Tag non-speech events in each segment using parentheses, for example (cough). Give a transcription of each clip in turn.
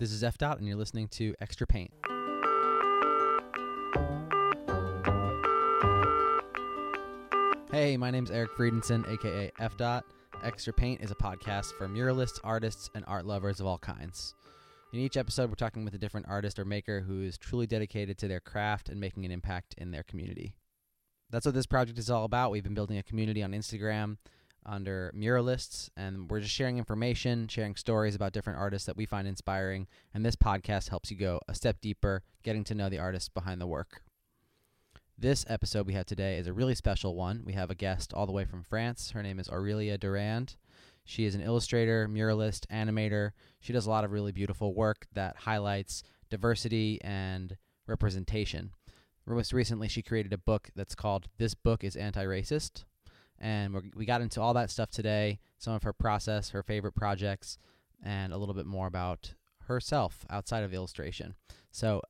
This is F Dot and you're listening to Extra Paint. Hey, my name's Eric Friedenson, aka F Dot. Extra Paint is a podcast for muralists, artists, and art lovers of all kinds. In each episode, we're talking with a different artist or maker who is truly dedicated to their craft and making an impact in their community. That's what this project is all about. We've been building a community on Instagram under Muralists, and we're just sharing information, sharing stories about different artists that we find inspiring. And this podcast helps you go a step deeper, getting to know the artists behind the work. This episode we have today is a really special one. We have a guest all the way from France. Her name is Aurelia Durand. She is an illustrator, muralist, animator. She does a lot of really beautiful work that highlights diversity and representation. Most recently, she created a book that's called This Book is Anti Racist and we we got into all that stuff today, some of her process, her favorite projects, and a little bit more about herself outside of illustration. So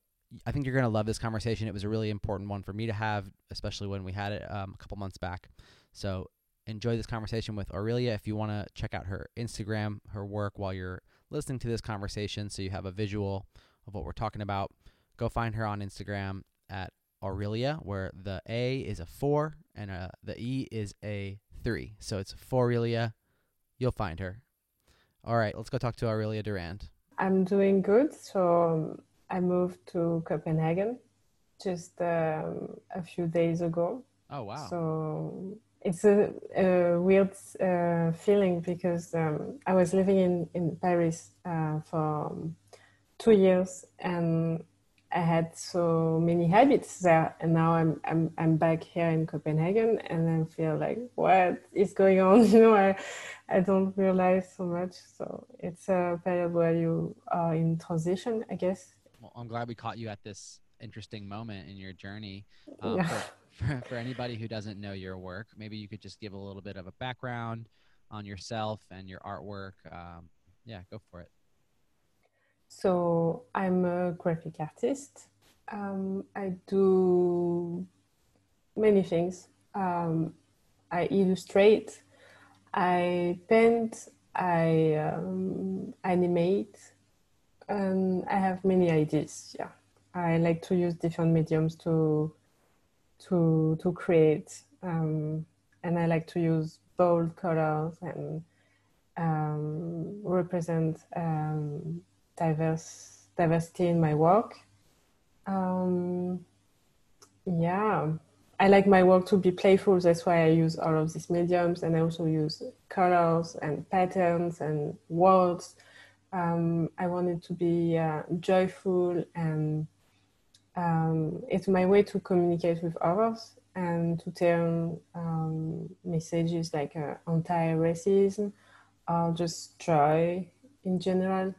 I think you're going to love this conversation. It was a really important one for me to have, especially when we had it um, a couple months back. So enjoy this conversation with Aurelia. If you want to check out her Instagram, her work while you're listening to this conversation so you have a visual of what we're talking about, go find her on Instagram at Aurelia, where the A is a 4 and uh, the E is a 3. So it's Aurelia. You'll find her. All right, let's go talk to Aurelia Durand. I'm doing good. So I moved to Copenhagen just um, a few days ago. Oh, wow. So it's a, a weird uh, feeling because um, I was living in, in Paris uh, for two years and I had so many habits there and now I'm I'm I'm back here in Copenhagen and I feel like what is going on? (laughs) You know I I don't realize so much. So it's a period where you are in transition I guess. Well, I'm glad we caught you at this interesting moment in your journey. Um, yeah. for, (laughs) for for anybody who doesn't know your work maybe you could just give a little bit of a background on yourself and your artwork. Um yeah go for it. So I'm a graphic artist. Um, I do many things. Um, I illustrate, I paint, I um, animate, and I have many ideas. Yeah, I like to use different mediums to to to create, um, and I like to use bold colors and um, represent um, diverse diversity in my work. Um yeah, I like my work to be playful. That's why I use all of these mediums and I also use colors and patterns and words. Um I want it to be uh, joyful and um it's my way to communicate with others and to turn um messages like uh, anti-racism or just joy in general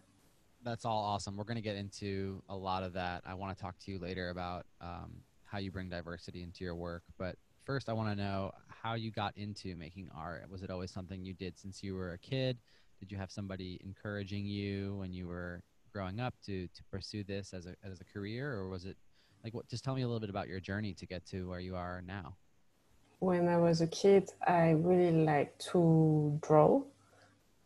that's all awesome. We're going to get into a lot of that. I want to talk to you later about um how you bring diversity into your work, but first I want to know how you got into making art. Was it always something you did since you were a kid? Did you have somebody encouraging you when you were growing up to to pursue this as a as a career or was it like what just tell me a little bit about your journey to get to where you are now? When I was a kid, I really liked to draw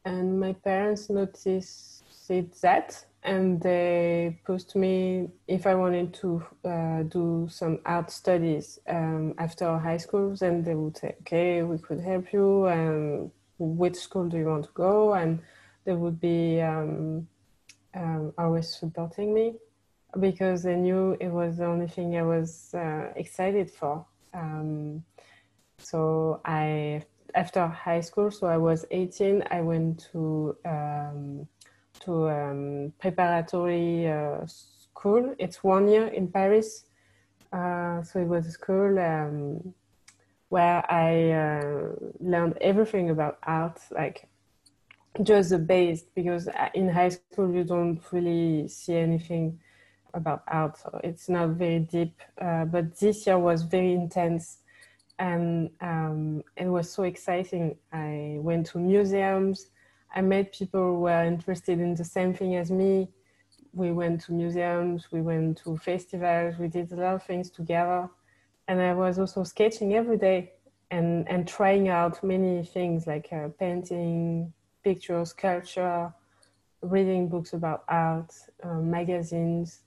and my parents noticed did that and they pushed me if I wanted to uh, do some art studies um, after high school then they would say okay we could help you and which school do you want to go? And they would be um, um, always supporting me because they knew it was the only thing I was uh, excited for. Um, so I after high school so I was 18 I went to um, to um, preparatory uh, school. It's one year in Paris. Uh, so it was a school um, where I uh, learned everything about art, like just the base, because in high school you don't really see anything about art. So it's not very deep, uh, but this year was very intense and um, it was so exciting. I went to museums, I met people who were interested in the same thing as me. We went to museums, we went to festivals, we did a lot of things together. And I was also sketching every day and and trying out many things like uh, painting, pictures, sculpture, reading books about art, uh, magazines.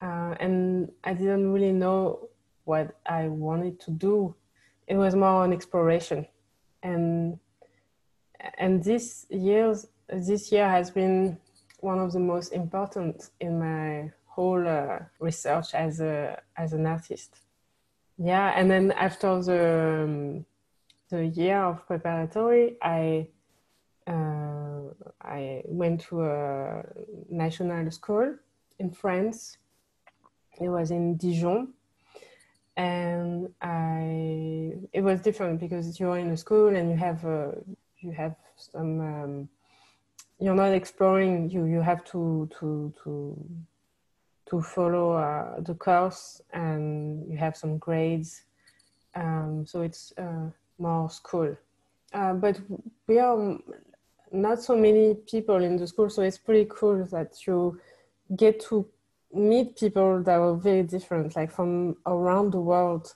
Uh and I didn't really know what I wanted to do. It was more an exploration. And and this years this year has been one of the most important in my whole uh, research as a as an artist. Yeah, and then after the um, the year of preparatory, I uh I went to a national school in France. It was in Dijon. And I it was different because you're in a school and you have a you have some um you're not exploring you you have to to to to follow uh, the course and you have some grades. Um so it's uh, more school. Uh but we are not so many people in the school so it's pretty cool that you get to meet people that are very different like from around the world.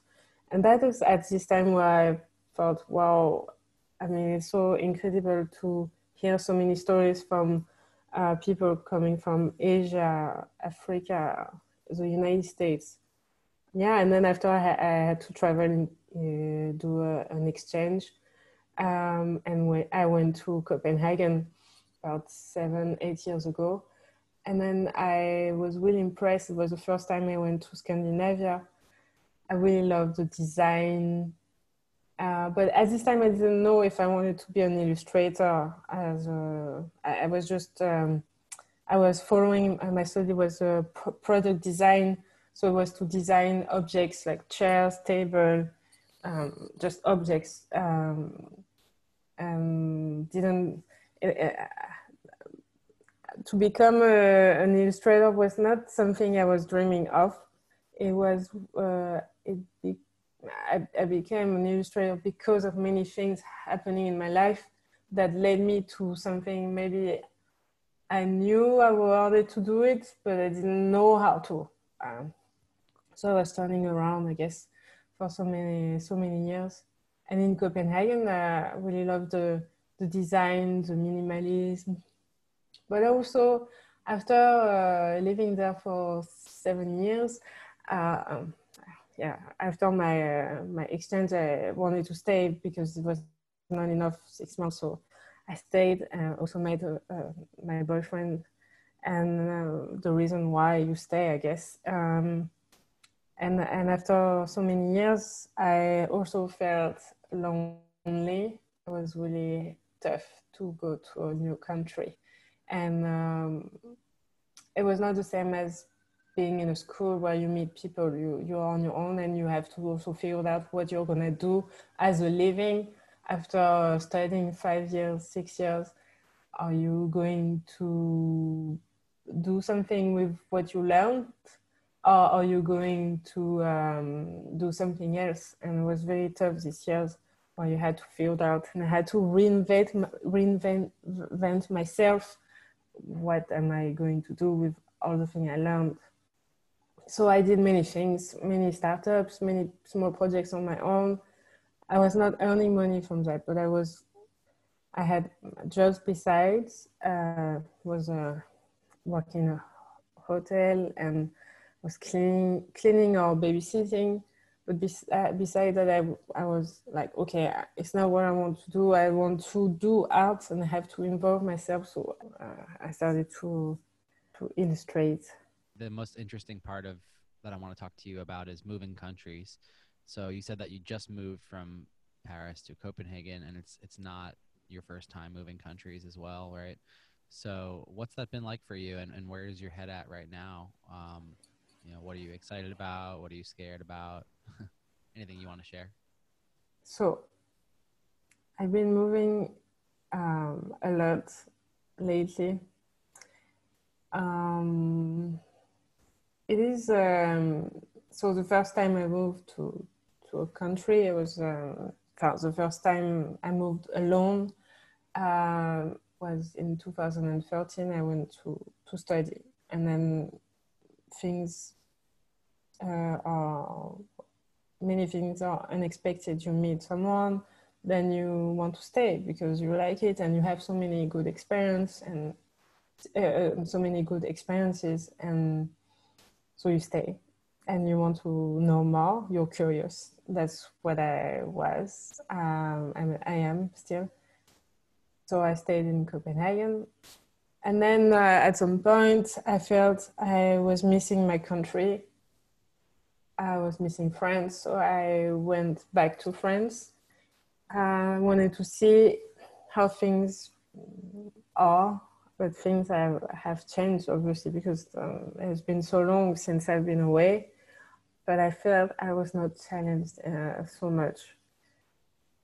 And that is at this time where I thought wow I mean, it's so incredible to hear so many stories from uh, people coming from Asia, Africa, the United States. Yeah, and then after I, I had to travel and uh, do a, an exchange. Um, and when I went to Copenhagen about seven, eight years ago. And then I was really impressed. It was the first time I went to Scandinavia. I really loved the design, Uh, but at this time, I didn't know if I wanted to be an illustrator. As a, I, I was just, um, I was following, uh, my study was uh, pr product design. So it was to design objects like chairs, table, um, just objects. Um, um, didn't, uh, to become a, an illustrator was not something I was dreaming of. It was, uh, it I, I became an illustrator because of many things happening in my life that led me to something maybe I knew I wanted to do it, but I didn't know how to. Um, so I was turning around, I guess, for so many, so many years. And in Copenhagen, I really loved the, the design, the minimalism. But also, after uh, living there for seven years, uh, um, yeah, after my uh, my exchange, I wanted to stay because it was not enough six months. So I stayed and also made uh, my boyfriend. And uh, the reason why you stay, I guess. Um, and and after so many years, I also felt lonely. It was really tough to go to a new country, and um, it was not the same as being in a school where you meet people you you're on your own and you have to also figure out what you're going to do as a living. After studying 5 years 6 years are you going to do something with what you learned? Or are you going to um do something else? And it was very tough this years where you had to figure out and I had to reinvent reinvent myself. What am I going to do with all the thing I learned? so I did many things, many startups, many small projects on my own. I was not earning money from that, but I was I had jobs besides uh was uh, working in a hotel and was cleaning cleaning or babysitting. But bes uh, besides that I I was like okay it's not what I want to do. I want to do art and I have to involve myself. So uh, I started to to illustrate the most interesting part of that I want to talk to you about is moving countries. So you said that you just moved from Paris to Copenhagen and it's it's not your first time moving countries as well, right? So what's that been like for you and and where is your head at right now? Um you know, what are you excited about? What are you scared about? (laughs) Anything you want to share? So I've been moving um a lot lately. Um It is um so the first time I moved to to a country it was um the first time I moved alone. Uh, was in 2013 I went to to study. And then things uh are many things are unexpected. You meet someone then you want to stay because you like it and you have so many good experience and uh, so many good experiences and so you stay and you want to know more? You're curious. That's what i was. Um I'm, i am still. So i stayed in copenhagen. And then uh, at some point i felt i was missing my country. I was missing france so i went back to france. I wanted to see how things are but things have have changed obviously because um, it has been so long since I've been away but I felt I was not challenged uh, so much.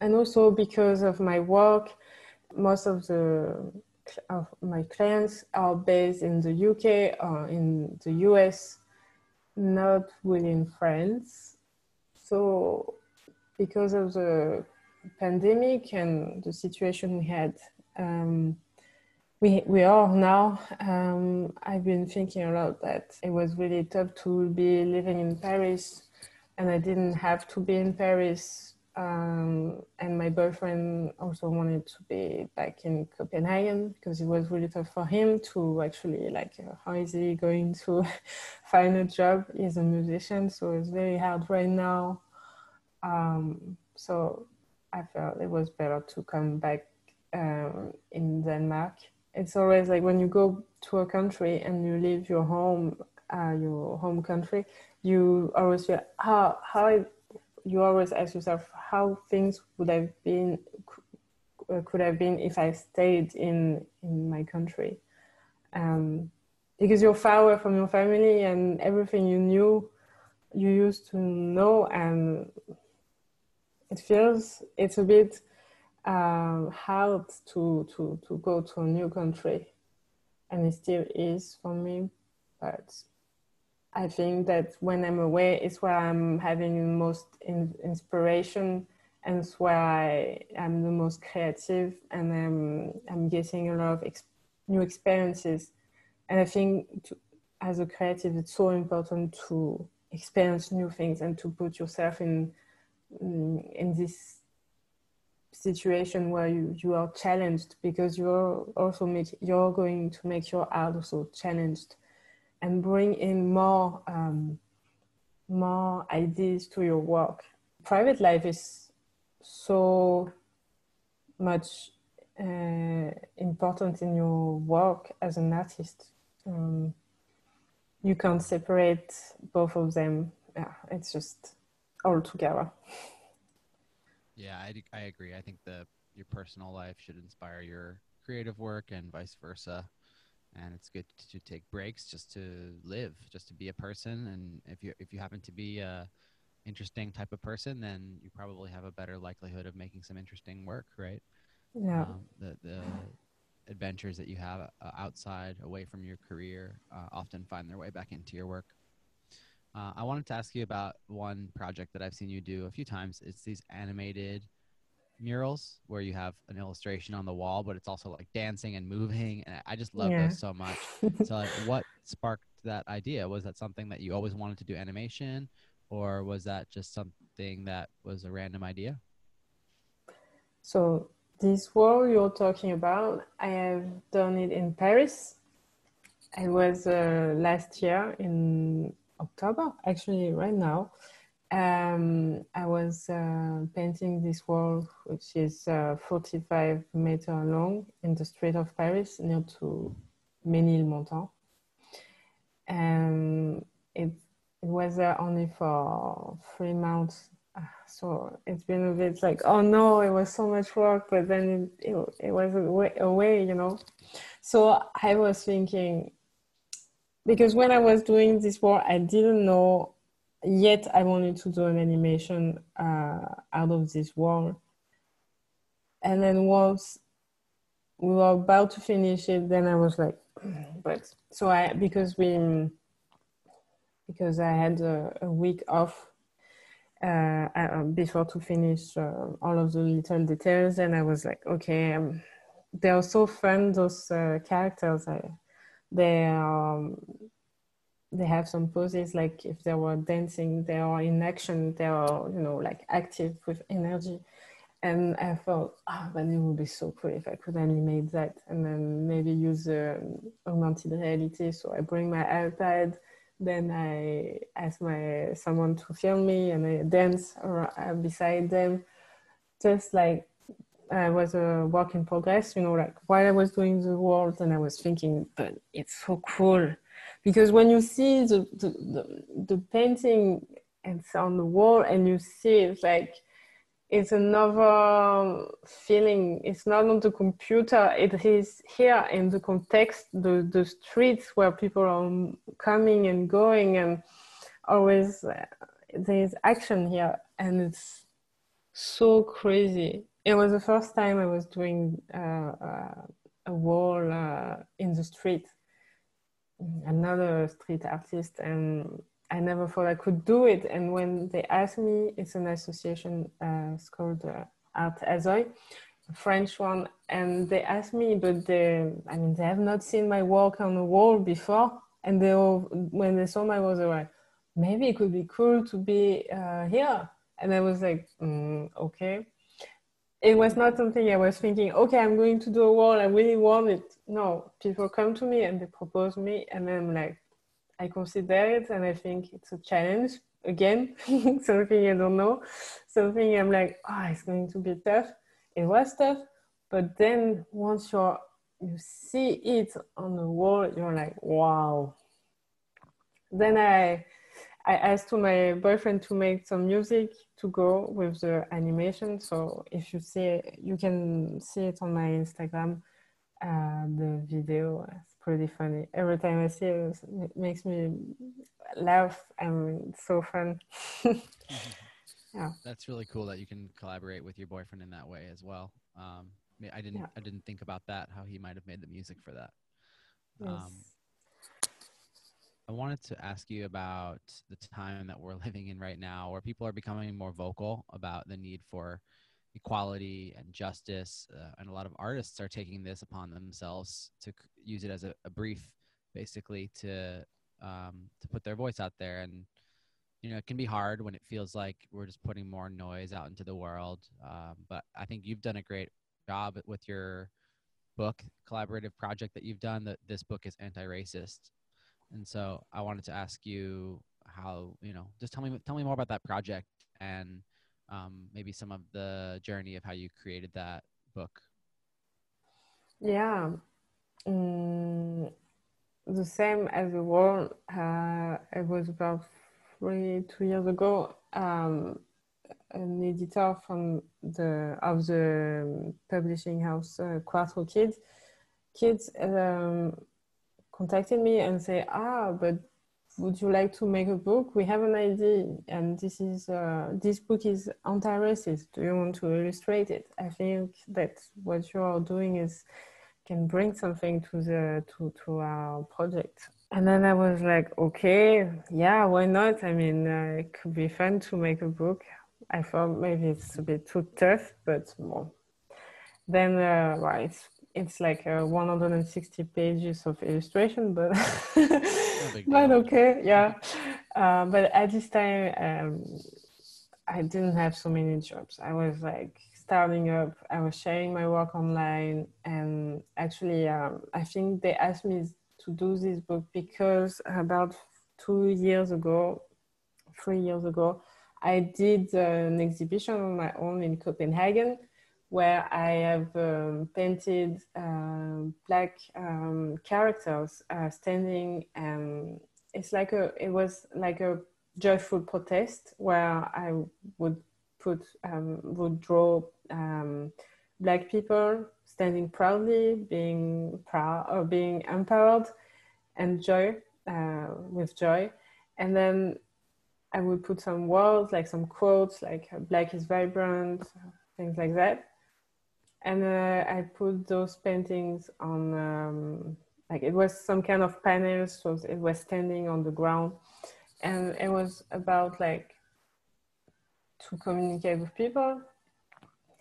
And also because of my work most of the of my clients are based in the UK or in the US not within France. So because of the pandemic and the situation we had um we we are now um i've been thinking a lot that. It was really tough to be living in paris and i didn't have to be in paris um and my boyfriend also wanted to be back in Copenhagen because it was really tough for him to actually like uh, how is he going to (laughs) find a job? He's a musician so it's very hard right now. Um so i felt it was better to come back um in Denmark it's always like when you go to a country and you leave your home uh your home country you always feel how how I, you always ask yourself how things would have been could have been if I stayed in in my country? Um because you're far away from your family and everything you knew you used to know and it feels it's a bit um, hard to, to, to go to a new country. And it still is for me. But I think that when I'm away, it's where I'm having the most in inspiration and it's where I am the most creative and I'm, I'm getting a lot of ex new experiences. And I think to, as a creative, it's so important to experience new things and to put yourself in, in this situation where you you are challenged because you're also make you're going to make your art also challenged and bring in more um more ideas to your work. Private life is so much uh important in your work as an artist. Um you can't separate both of them. Yeah it's just all together. Yeah, I I agree. I think the your personal life should inspire your creative work and vice versa. And it's good to take breaks just to live, just to be a person and if you if you happen to be a interesting type of person, then you probably have a better likelihood of making some interesting work, right? Yeah. Um, the the adventures that you have outside away from your career uh, often find their way back into your work. Uh, I wanted to ask you about one project that I've seen you do a few times. It's these animated murals where you have an illustration on the wall, but it's also like dancing and moving. And I just love yeah. those so much. (laughs) so like, what sparked that idea? Was that something that you always wanted to do animation? Or was that just something that was a random idea? So this wall you're talking about, I have done it in Paris. It was uh, last year in October, actually right now. Um, I was uh, painting this wall, which is uh, 45 meter long in the street of Paris, near to Ménilmontant. Um, it, it was there only for three months so it's been a bit like oh no it was so much work but then it it, it was a way, a way you know so i was thinking because when I was doing this work, I didn't know yet I wanted to do an animation uh, out of this work. And then once we were about to finish it, then I was like, (clears throat) but so I, because we, because I had a, a week off uh, uh, before to finish uh, all of the little details. And I was like, okay, um, they are so fun, those uh, characters. I, they um they have some poses like if they were dancing they are in action they are you know like active with energy. And i thought ah oh, but it would be so cool if i could animate that and then maybe use uh, augmented reality. So i bring my ipad then i ask my someone to film me and i dance or uh, beside them. Just like uh, was a work in progress, you know, like while I was doing the world and I was thinking, but it's so cool. Because when you see the, the, the, the painting and it's on the wall and you see it's like, it's another feeling. It's not on the computer. It is here in the context, the, the streets where people are coming and going and always uh, there's action here. And it's so crazy. It was the first time I was doing uh, uh, a wall uh, in the street. Another street artist and I never thought I could do it. And when they asked me it's an association uh, it's called uh, Art Azoy a French one. And they asked me but they I mean they have not seen my work on the wall before. And they all, when they saw my work they were like maybe it could be cool to be uh, here. And I was like mm, okay it was not something I was thinking, okay, I'm going to do a wall, I really want it. No, people come to me and they propose me and I'm like, I consider it and I think it's a challenge again, (laughs) something I don't know, something I'm like, oh, it's going to be tough. It was tough, but then once you're, you see it on the wall, you're like, wow. Then I, I asked to my boyfriend to make some music to go with the animation. So if you see, you can see it on my Instagram. Uh, the video is pretty funny. Every time I see it, it makes me laugh. and it's so fun. (laughs) yeah. That's really cool that you can collaborate with your boyfriend in that way as well. Um, I didn't yeah. I didn't think about that how he might have made the music for that. Yes. Um I wanted to ask you about the time that we're (laughs) living in right now where people are becoming more vocal about the need for equality and justice uh, and a lot of artists are taking this upon themselves to use it as a, a brief basically to um to put their voice out there. And you know it can be hard when it feels like we're just putting more noise out into the world um but I think you've done a great job with your book collaborative project that you've done that this book is anti-racist. And so I wanted to ask you how, you know, just tell me tell me more about that project and um maybe some of the journey of how you created that book. Yeah. Mm the same as the world uh it was about three two years ago um an editor from the of the publishing house uh, Quattro Kids kids um contacted me and say, ah, but would you like to make a book? We have an idea and this is, uh, this book is anti-racist. Do you want to illustrate it? I think that what you are doing is, can bring something to the, to, to our project. And then I was like, okay, yeah, why not? I mean, uh, it could be fun to make a book. I thought maybe it's a bit too tough, but well. Then, uh, right it's it's like uh, 160 pages of illustration but (laughs) but okay yeah. Uh, but at this time um i didn't have so many jobs. I was like starting up i was sharing my work online and actually um i think they asked me to do this book because about 2 years ago 3 years ago i did an exhibition on my own in copenhagen where I have um, painted uh, black um, characters uh, standing. Um, it's like a, it was like a joyful protest where I would put, um, would draw um, black people standing proudly, being proud or being empowered and joy, uh, with joy. And then I would put some words, like some quotes, like black is vibrant, things like that and uh, I put those paintings on um, like it was some kind of panels so it was standing on the ground. And it was about like to communicate with people.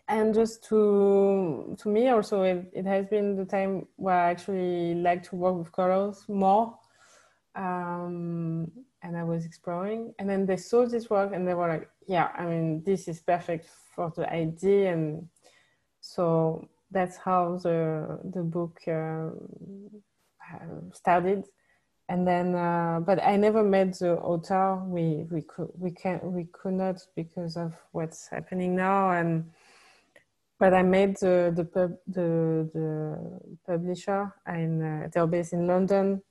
And just to to me also it, it has been the time where I actually like to work with colors more. Um and I was exploring. And then they saw this work and they were like yeah I mean this is perfect for the idea and So that's how the the book uh, started. And then uh, but I never met the author. We we could we can we could not because of what's happening now. And but I met the the pub, the the publisher and uh, they're based in London.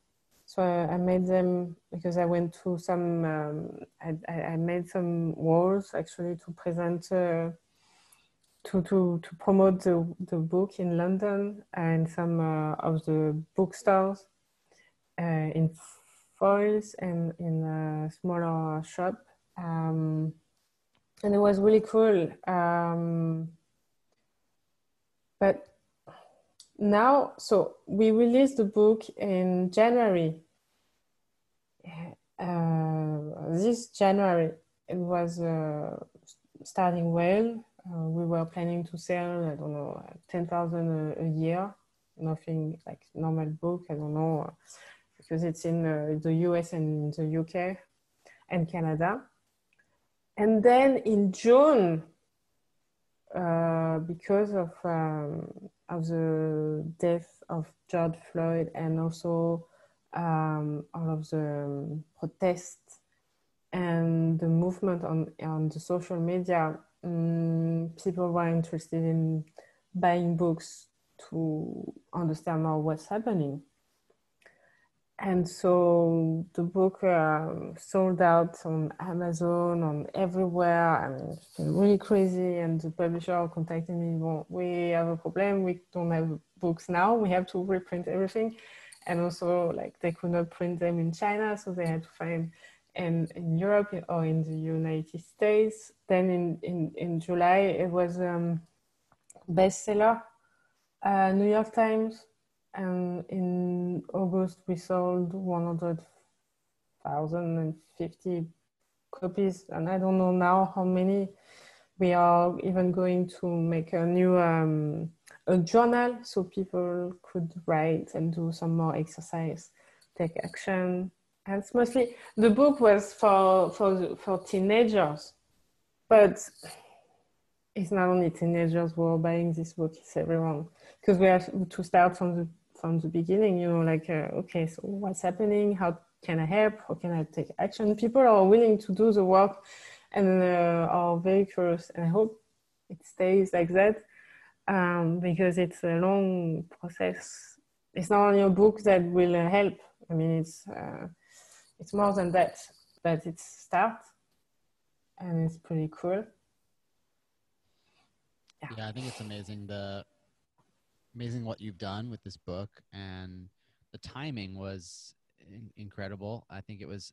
So I, I met them because I went to some um, I I I made some walls actually to present uh, to to to promote the the book in London and some uh, of the bookstores uh, in foils and in a smaller shop. Um and it was really cool. Um but now so we released the book in January. Uh this January it was uh, starting well uh, we were planning to sell i don't know 10,000 a, a year. Nothing like normal book i don't know. Because it's in uh, the US and the UK and Canada. And then in June uh because of um of the death of George Floyd and also um all of the protests and the movement on on the social media um, people were interested in buying books to understand more what's happening. And so the book uh, sold out on Amazon, on everywhere. I mean, it's been really crazy. And the publisher contacted me, well, we have a problem. We don't have books now. We have to reprint everything. And also, like, they could not print them in China, so they had to find and in Europe or in the United States. Then in, in, in July, it was um, bestseller, uh, New York Times. And in August, we sold 100,050 copies. And I don't know now how many. We are even going to make a new um, a journal so people could write and do some more exercise, take action, It's mostly the book was for for for teenagers, but it's not only teenagers who are buying this book; it's everyone because we have to start from the from the beginning. You know, like uh, okay, so what's happening? How can I help? How can I take action? People are willing to do the work and uh, are very curious, and I hope it stays like that um, because it's a long process. It's not only a book that will uh, help. I mean, it's. Uh, it's more than that, but it's start and it's pretty cool. Yeah. yeah, I think it's amazing the amazing what you've done with this book and the timing was in incredible. I think it was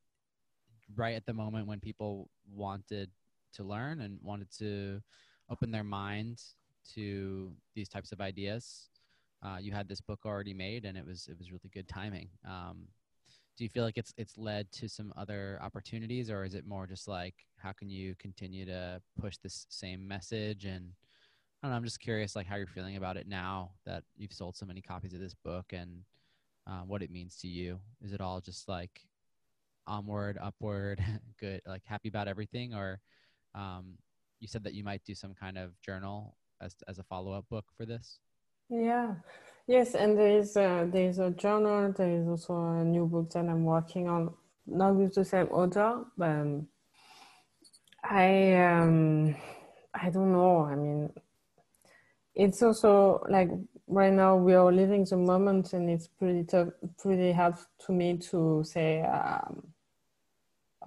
right at the moment when people wanted to learn and wanted to open their mind to these types of ideas. Uh you had this book already made and it was it was really good timing. Um do you feel like it's it's led to some other opportunities or is it more just like how can you continue to push this same message? And I don't know I'm just curious like how you're feeling about it now that you've sold so many copies of this book and uh what it means to you. Is it all just like onward upward (laughs) good like happy about everything? Or um you said that you might do some kind of journal as as a follow up book for this? Yeah. Yes, and there is a, there is a journal, there is also a new book that I'm working on, not with the same author, but um, I um I don't know. I mean, it's also like right now we are living the moment and it's pretty tough, pretty hard to me to say um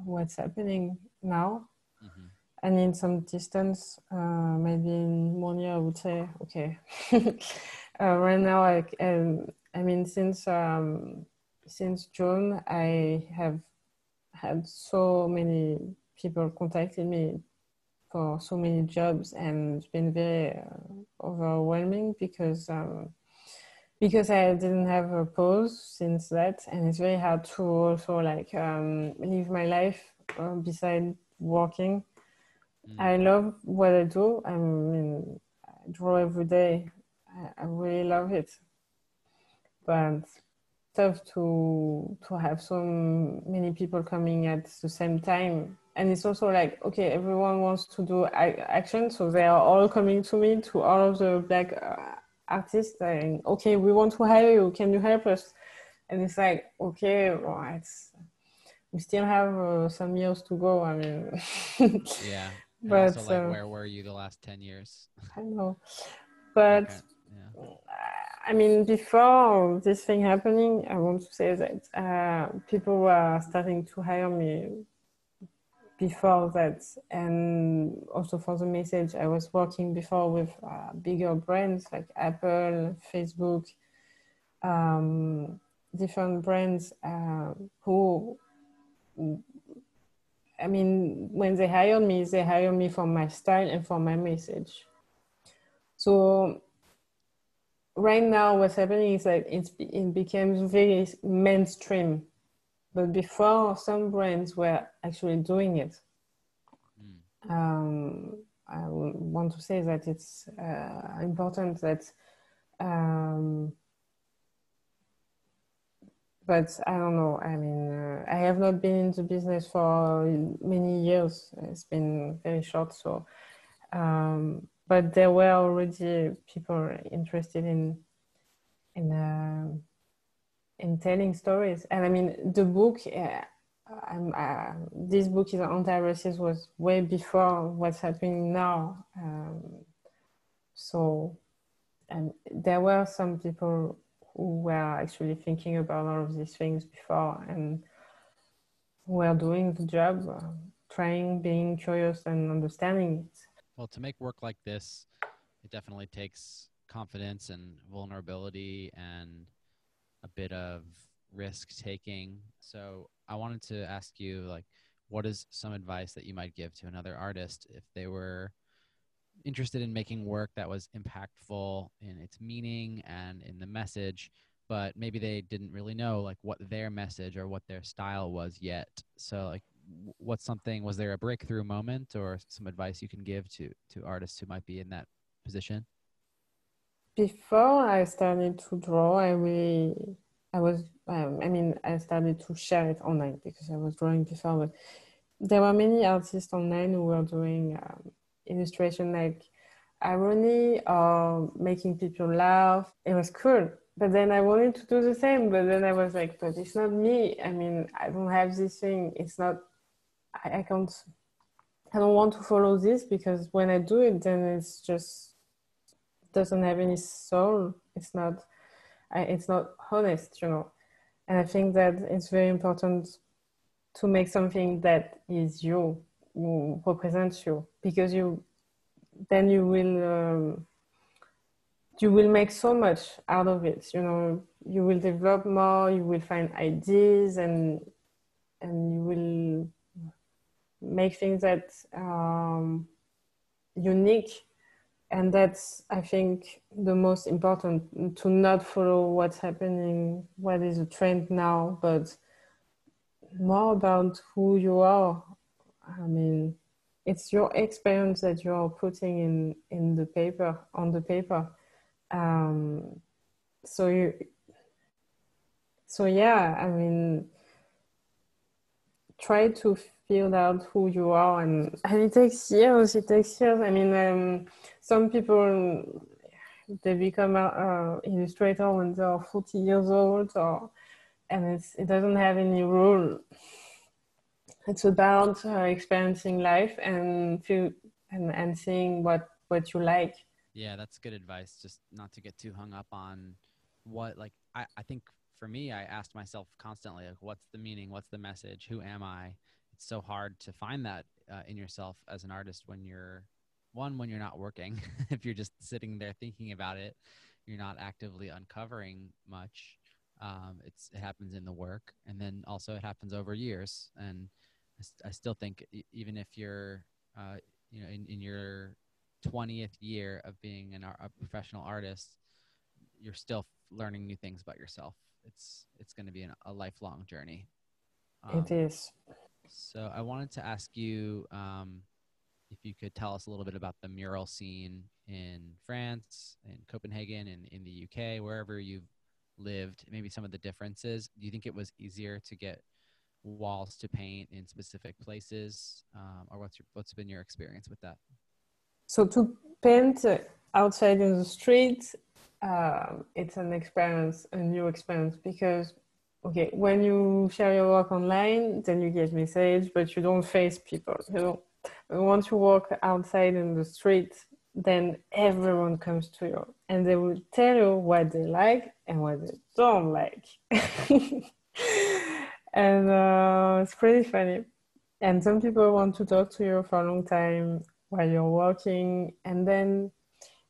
what's happening now. Mm -hmm. I need some distance. Uh maybe in one year I would say okay. (laughs) Uh, right now, I, um, I mean, since um, since June, I have had so many people contacting me for so many jobs, and it's been very uh, overwhelming because um, because I didn't have a pause since that, and it's very hard to also like um, live my life uh, beside working. Mm. I love what I do. I mean, I draw every day. I, I really love it. But tough to to have so many people coming at the same time. And it's also like okay everyone wants to do action so they are all coming to me to all of the black uh, artists saying okay we want to hire you can you help us? And it's like okay well, it's, we still have uh, some years to go i mean. Yeah. (laughs) But also, like uh, where were you the last 10 years? I know. But okay. I mean, before this thing happening, I want to say that uh, people were starting to hire me before that. And also for the message, I was working before with uh, bigger brands like Apple, Facebook, um, different brands uh, who, I mean, when they hired me, they hired me for my style and for my message. So right now what's happening is that it's, it becomes very mainstream. But before, some brands were actually doing it. Mm. Um, I want to say that it's uh, important that um, but I don't know. I mean, uh, I have not been in the business for many years. It's been very short, so um, but there were already people interested in in uh, in telling stories. And i mean the book uh, um, uh, this book is anti-racist was way before what's happening now. Um so and there were some people who were actually thinking about all of these things before and were doing the job uh, trying being curious and understanding it well to make work like this it definitely takes confidence and vulnerability and a bit of risk taking. So i wanted to ask you like what is some advice that you might give to another artist if they were interested in making work that was impactful in its meaning and in the message but maybe they didn't really know like what their message or what their style was yet? So like what's something was there a breakthrough moment or some advice you can give to to artists who might be in that position? Before i started to draw i really i was um, i mean i started to share it online because i was drawing before but there were many artists online who were doing um, illustration like irony or making people laugh. It was cool but then I wanted to do the same but then I was like but it's not me. I mean I don't have this thing. It's not I, I can't I don't want to follow this because when I do it then it's just doesn't have any soul. It's not I, it's not honest you know. And I think that it's very important to make something that is you who represents you because you then you will um, you will make so much out of it you know. You will develop more you will find ideas and and you will make things that um unique and that's i think the most important to not follow what's happening what is a trend now but more about who you are. I mean it's your experience that you're putting in in the paper on the paper. Um so you so yeah i mean try to figured out who you are and and it takes years it takes years. I mean um some people they become a, a illustrator when they are 40 years old or and it's it doesn't have any rule. It's about uh, experiencing life and feel and and seeing what what you like. Yeah that's good advice just not to get too hung up on what like i i think for me i asked myself constantly like what's the meaning what's the message who am i? it's so hard to find that uh, in yourself as an artist when you're one when you're not working (laughs) if you're just sitting there thinking about it you're not actively uncovering much um it's it happens in the work and then also it happens over years and i, st I still think even if you're uh you know in in your 20th year of being an a professional artist you're still learning new things about yourself. It's it's going to be an, a lifelong journey. Um, it is. So I wanted to ask you um if you could tell us a little bit about the mural scene in France in Copenhagen and in the UK wherever you've lived maybe some of the differences. Do you think it was easier to get walls to paint in specific places? Um or what's your what's been your experience with that? So to paint outside in the street um uh, it's an experience a new experience because okay, when you share your work online, then you get message, but you don't face people. You know, once you walk outside in the street, then everyone comes to you and they will tell you what they like and what they don't like. (laughs) and uh, it's pretty funny. And some people want to talk to you for a long time while you're working. And then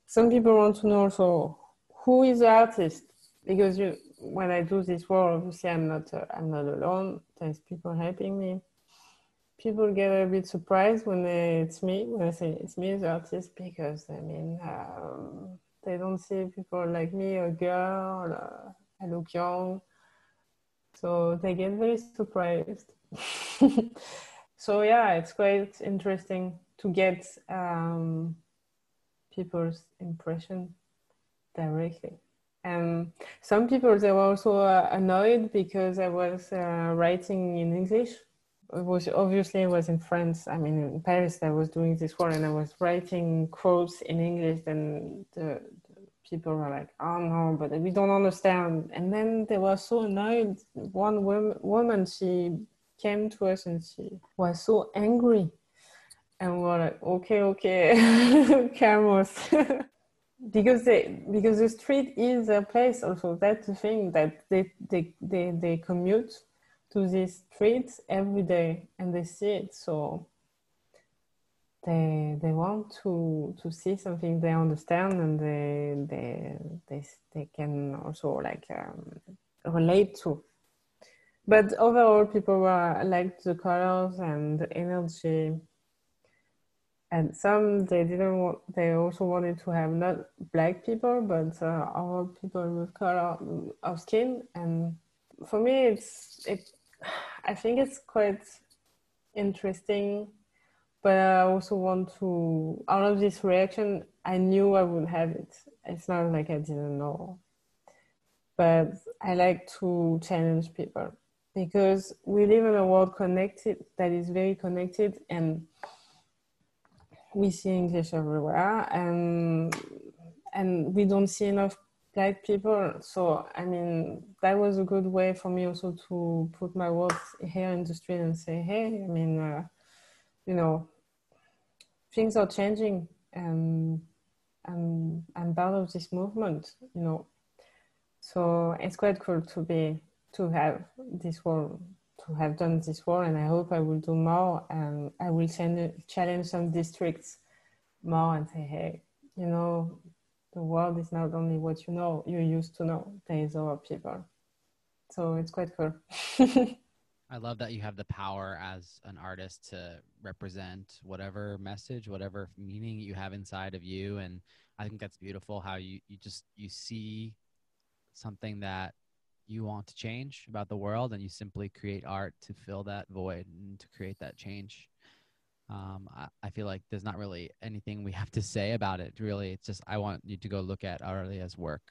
some people want to know also who is the artist because you when I do this work, obviously I'm not uh, I'm not alone. There's people helping me. People get a bit surprised when they, it's me, when I say it's me, as artist, because I mean, um, they don't see people like me, a girl, uh, I look young. So they get very surprised. (laughs) so yeah, it's quite interesting to get um, people's impression directly. Um, some people, they were also annoyed because I was uh, writing in English. It was obviously I was in France. I mean, in Paris, I was doing this work and I was writing quotes in English. And the, the people were like, "Oh no, but we don't understand." And then they were so annoyed. One wo woman, she came to us and she was so angry. And we were like, "Okay, okay, (laughs) cameras." (laughs) because they because the street is a place also that's the thing that they they they they commute to these streets every day and they see it so they they want to to see something they understand and they they they they can also like um, relate to. But overall people were like the colors and the energy and some they didn't want, they also wanted to have not black people but uh, all people with color of skin. And for me it's it I think it's quite interesting but I also want to out of this reaction I knew I would have it. It's not like I didn't know. But I like to challenge people because we live in a world connected that is very connected and we see English everywhere and and we don't see enough black people so I mean that was a good way for me also to put my words here in the street and say hey I mean uh, you know things are changing and I'm I'm part of this movement you know. So it's quite cool to be to have this whole to have done this work and I hope I will do more and I will challenge some districts more and say, hey, you know, the world is not only what you know, you used to know, there is other people. So it's quite cool. (laughs) I love that you have the power as an artist to represent whatever message, whatever meaning you have inside of you and I think that's beautiful how you you just you see something that you want to change about the world and you simply create art to fill that void and to create that change. Um i i feel like there's not really anything we have to say about it really. It's just i want you to go look at Aurelia's work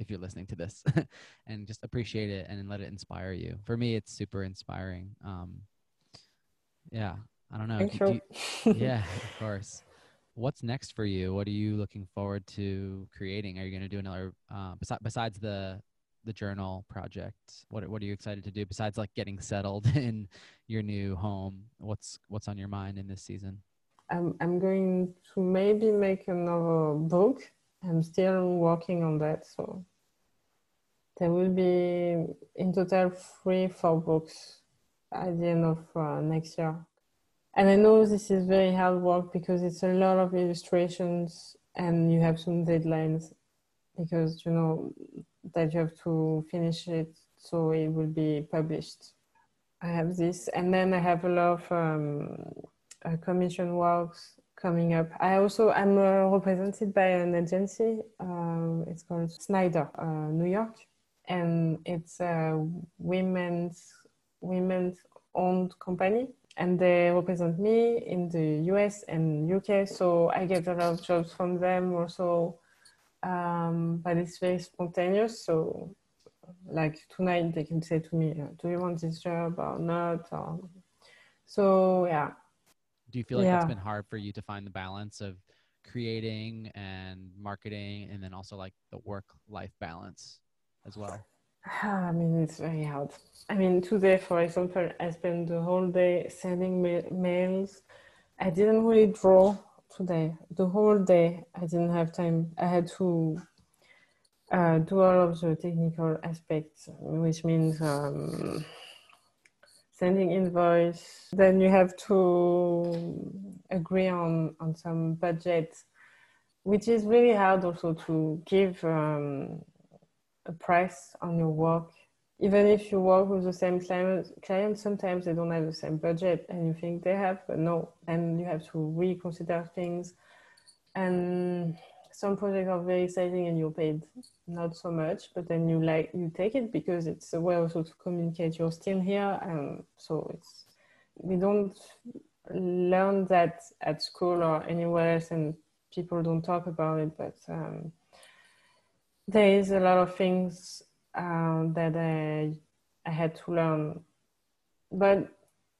if you're listening to this (laughs) and just appreciate it and let it inspire you. For me it's super inspiring. Um yeah i don't know. Do, sure. do, yeah (laughs) of course. What's next for you? What are you looking forward to creating? Are you going to do another uh besides besides the the journal project? What what are you excited to do besides like getting settled (laughs) in your new home? What's what's on your mind in this season? I'm I'm going to maybe make another book. I'm still working on that, so there will be in total three four books at the end of uh, next year. And I know this is very hard work because it's a lot of illustrations and you have some deadlines because you know that you have to finish it so it will be published. I have this and then I have a lot of um, uh, commission works coming up. I also am uh, represented by an agency. Um, it's called Snyder uh, New York and it's a women's women's owned company and they represent me in the US and UK so I get a lot of jobs from them also um but it's very spontaneous so like tonight they can say to me do you want this job or not or so yeah do you feel like yeah. it's been hard for you to find the balance of creating and marketing and then also like the work life balance as well (sighs) I mean, it's very hard. I mean, today, for example, I spent the whole day sending ma mails. I didn't really draw today. The whole day I didn't have time. I had to uh, do all of the technical aspects, which means um, sending invoice. Then you have to agree on, on some budget, which is really hard also to give um, a price on your work even if you work with the same clients, client sometimes they don't have the same budget and you think they have, but no. And you have to reconsider things. And some projects are very exciting and you're paid not so much, but then you like you take it because it's a way also to communicate you're still here. And so it's we don't learn that at school or anywhere else, and people don't talk about it. But um, there is a lot of things um, that I, I had to learn. But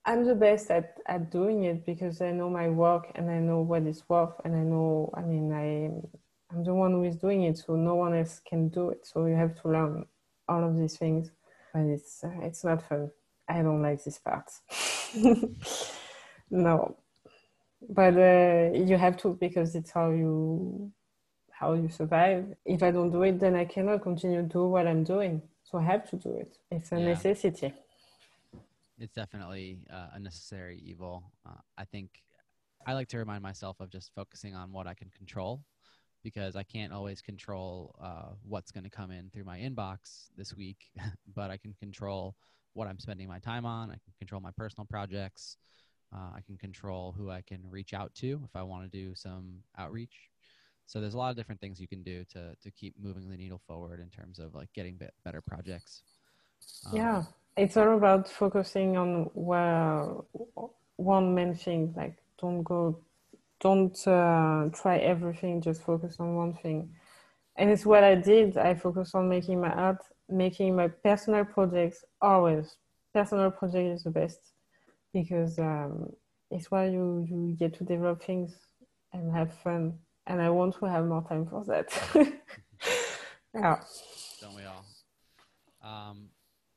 I'm the best at, at doing it because I know my work and I know what it's worth and I know, I mean, I, I'm the one who is doing it, so no one else can do it. So you have to learn all of these things. But it's, uh, it's not fun. I don't like this part. (laughs) no. But uh, you have to because it's how you how you survive. If I don't do it, then I cannot continue to do what I'm doing. So I have to do it. It's a yeah. necessity. It's definitely uh, a necessary evil. Uh, I think I like to remind myself of just focusing on what I can control because I can't always control uh what's going to come in through my inbox this week, (laughs) but I can control what I'm spending my time on. I can control my personal projects. Uh I can control who I can reach out to if I want to do some outreach so there's a lot of different things you can do to to keep moving the needle forward in terms of like getting bit better projects. Um, yeah it's all about focusing on well one main thing like don't go don't uh, try everything just focus on one thing. And it's what i did. I focused on making my art making my personal projects always. Personal project is the best because um it's where you you get to develop things and have fun and I want to have more time for that. (laughs) yeah. Don't we all? Um,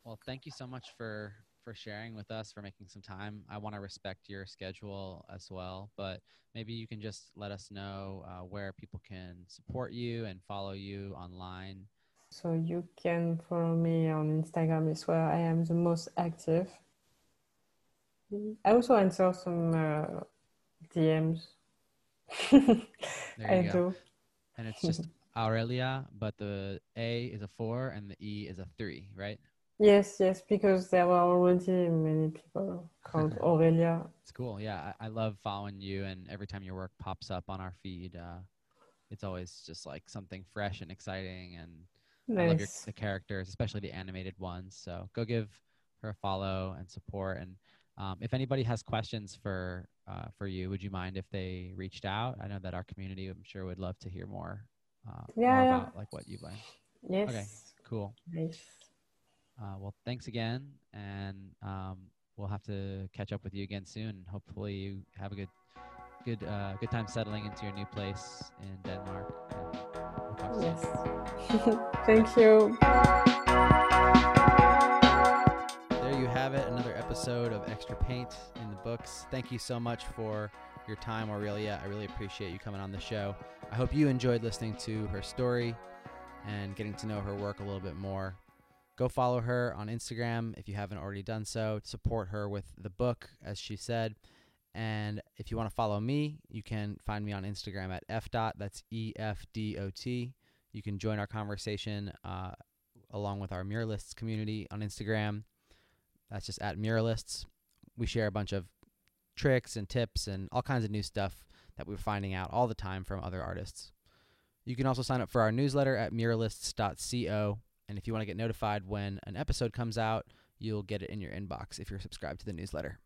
well, thank you so much for for sharing with us for making some time. I want to respect your schedule as well, but maybe you can just let us know uh where people can support you and follow you online. So you can follow me on Instagram is where I am the most active. I also answer some uh, DMs (laughs) There you I go. Do. And it's just (laughs) Aurelia, but the A is a 4 and the E is a 3, right? Yes, yes, because there were already many people called (laughs) Aurelia. It's cool. Yeah, I, I love following you and every time your work pops up on our feed, uh it's always just like something fresh and exciting and nice. I love your, the characters, especially the animated ones. So go give her a follow and support and um if anybody has questions for uh, for you, would you mind if they reached out? I know that our community, I'm sure, would love to hear more, uh, yeah, more yeah. about like what you've learned. Yes. Okay, cool. Yes. Uh, well, thanks again. And um, we'll have to catch up with you again soon. Hopefully you have a good good uh good time settling into your new place in Denmark. And we'll talk yes. Soon. (laughs) Thank you episode of Extra Paint in the Books. Thank you so much for your time, Aurelia. I really appreciate you coming on the show. I hope you enjoyed listening to her story and getting to know her work a little bit more. Go follow her on Instagram if you haven't already done so. Support her with the book, as she said. And if you want to follow me, you can find me on Instagram at fdot. That's E F D O T. You can join our conversation uh, along with our Muralists community on Instagram. That's just at Muralists. We share a bunch of tricks and tips and all kinds of new stuff that we're finding out all the time from other artists. You can also sign up for our newsletter at muralists.co. And if you want to get notified when an episode comes out, you'll get it in your inbox if you're subscribed to the newsletter.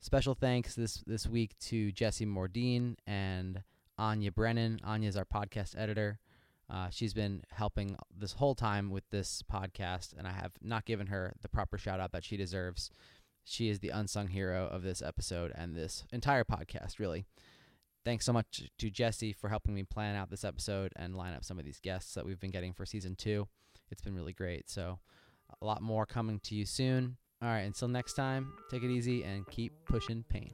Special thanks this, this week to Jesse Mordine and Anya Brennan. Anya's our podcast editor. Uh, she's been helping this whole time with this podcast, and I have not given her the proper shout out that she deserves. She is the unsung hero of this episode and this entire podcast, really. Thanks so much to Jesse for helping me plan out this episode and line up some of these guests that we've been getting for season two. It's been really great. So, a lot more coming to you soon. All right, until next time, take it easy and keep pushing paint.